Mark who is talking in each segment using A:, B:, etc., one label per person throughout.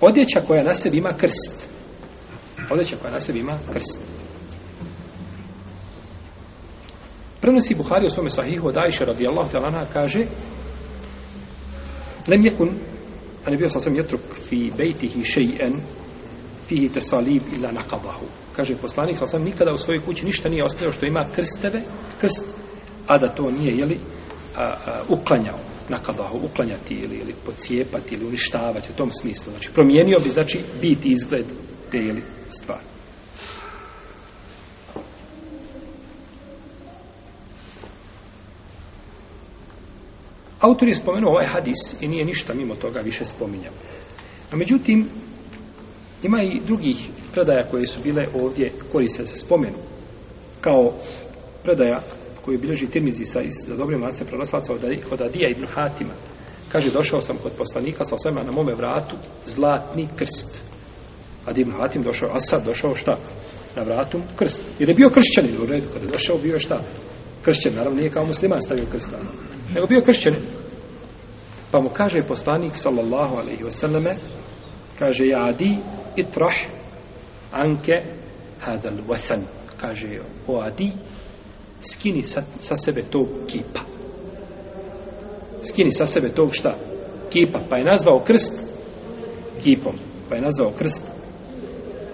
A: odjeća koja na sebi ima krst. Odjeća koja na sebi ima krst. Prenosi Buhari u svome sahihu od Ajše radijallahu talana kaže Lem jekun a ne bio sam sam jetruk fi bejtihi šeien fihi tesalib ila nakabahu. Kaže poslanik sam sam nikada u svojoj kući ništa nije ostavio što ima krsteve, krst, a da to nije, jeli, uklanjao nakabahu, uklanjati ili, ili pocijepati ili uništavati u tom smislu. Znači, promijenio bi, znači, bit izgled te ili stvari. Autor je spomenuo ovaj hadis i nije ništa mimo toga više spominjao. A međutim, ima i drugih predaja koje su bile ovdje koriste se spomenu. Kao predaja koju bilježi Tirmizi sa, sa dobrim lancem prenoslaca od, od Adija ibn Hatima. Kaže, došao sam kod poslanika sa svema na mome vratu zlatni krst. A ibn Hatim došao, a sad došao šta? Na vratu krst. Jer je bio kršćanin u redu. Kada je došao, bio je šta? Kršćan, naravno, nije kao musliman stavio krst. Nego bio kršćanin. Pa mu kaže poslanik, sallallahu alaihi wasallame, kaže, ja adi itrah anke hadal wathan. Kaže, o adi, skini sa, sa sebe tog kipa. Skini sa sebe tog šta? Kipa. Pa je nazvao krst kipom. Pa je nazvao krst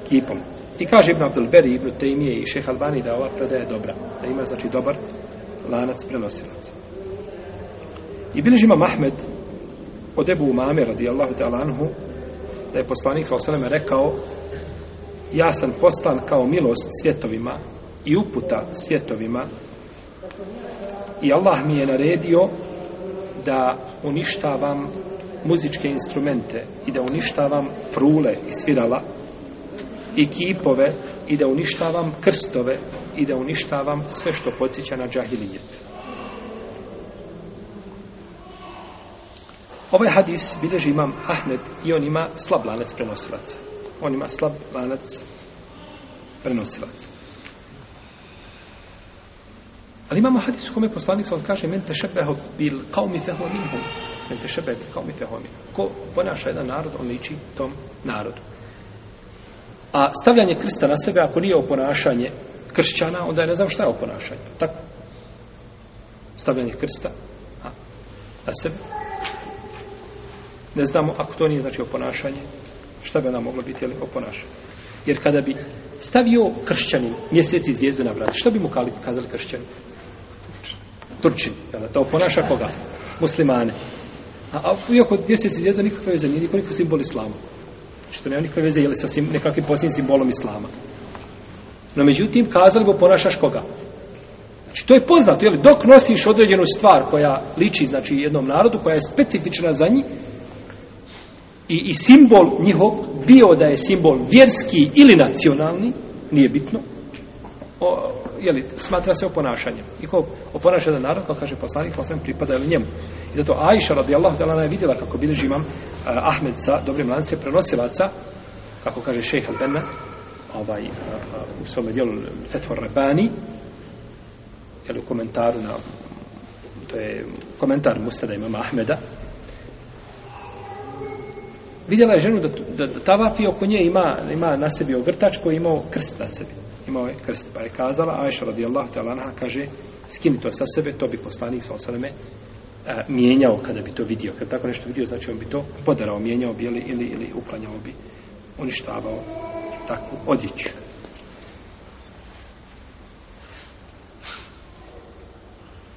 A: kipom. I kaže Ibn Abdelberi, Ibn Tejmije i Šeh Albani da ova predaja je dobra. Da ima znači dobar lanac prenosilaca. I bilježima Mahmed od Ebu Umame radijallahu ta'ala anhu da je poslanik sa osaname rekao ja sam poslan kao milost svjetovima i uputa svjetovima i Allah mi je naredio da uništavam muzičke instrumente i da uništavam frule i svirala i kipove i da uništavam krstove i da uništavam sve što podsjeća na džahilijet. Ovaj hadis bileži imam Ahmed i on ima slab lanac prenosilaca. On ima slab lanac prenosilaca. Ali imamo hadis u kome poslanik sallallahu alejhi ve sellem kaže: "Men tešebbeha bil qaumi fehuwa minhum." Men tešebbeha bil qaumi fehuwa minhum. Ko ponaša jedan narod, on liči tom narodu. A stavljanje krsta na sebe ako nije oponašanje kršćana, onda je ne znam šta je oponašanje. Tako? Stavljanje krsta a, na sebe. Ne znamo ako to nije znači oponašanje, šta bi ona moglo biti ili oponašanje. Jer kada bi stavio kršćanin mjesec i zvijezdu na vrat, šta bi mu kazali kršćanin? Turčin. Jel, to ponaša koga? Muslimane. A, a iako mjesec i zvijezda nikakve veze nije nikoliko simbol islama. Znači to nema nikakve veze ili sa sim, nekakvim posljednim simbolom islama. No međutim, kazali bo ponašaš koga? Znači to je poznato, jel? Dok nosiš određenu stvar koja liči znači, jednom narodu, koja je specifična za njih, i, i simbol njihov bio da je simbol vjerski ili nacionalni, nije bitno, o, jeli, smatra se oponašanjem. I ko oponaša jedan narod, kao kaže poslanik, poslanik pripada li njemu. I zato Aisha radijallahu ta'ala je vidjela kako bilježi imam uh, Ahmed sa dobrim lance prenosilaca, kako kaže šejh al-Benna, ovaj, uh, uh, u svome dijelu Fethor Rebani, jeli, u komentaru na to je komentar Mustada imama Ahmeda, vidjela je ženu da, da, da tavafi oko nje ima, ima na sebi ogrtač koji je imao krst na sebi imao je krst. Pa je kazala, Aisha radijallahu ta'ala anha kaže, skini to sa sebe, to bi poslanik sa osaleme a, e, mijenjao kada bi to vidio. Kad tako nešto vidio, znači on bi to podarao, mijenjao bi ili, ili, ili uklanjao bi, uništavao takvu odjeću.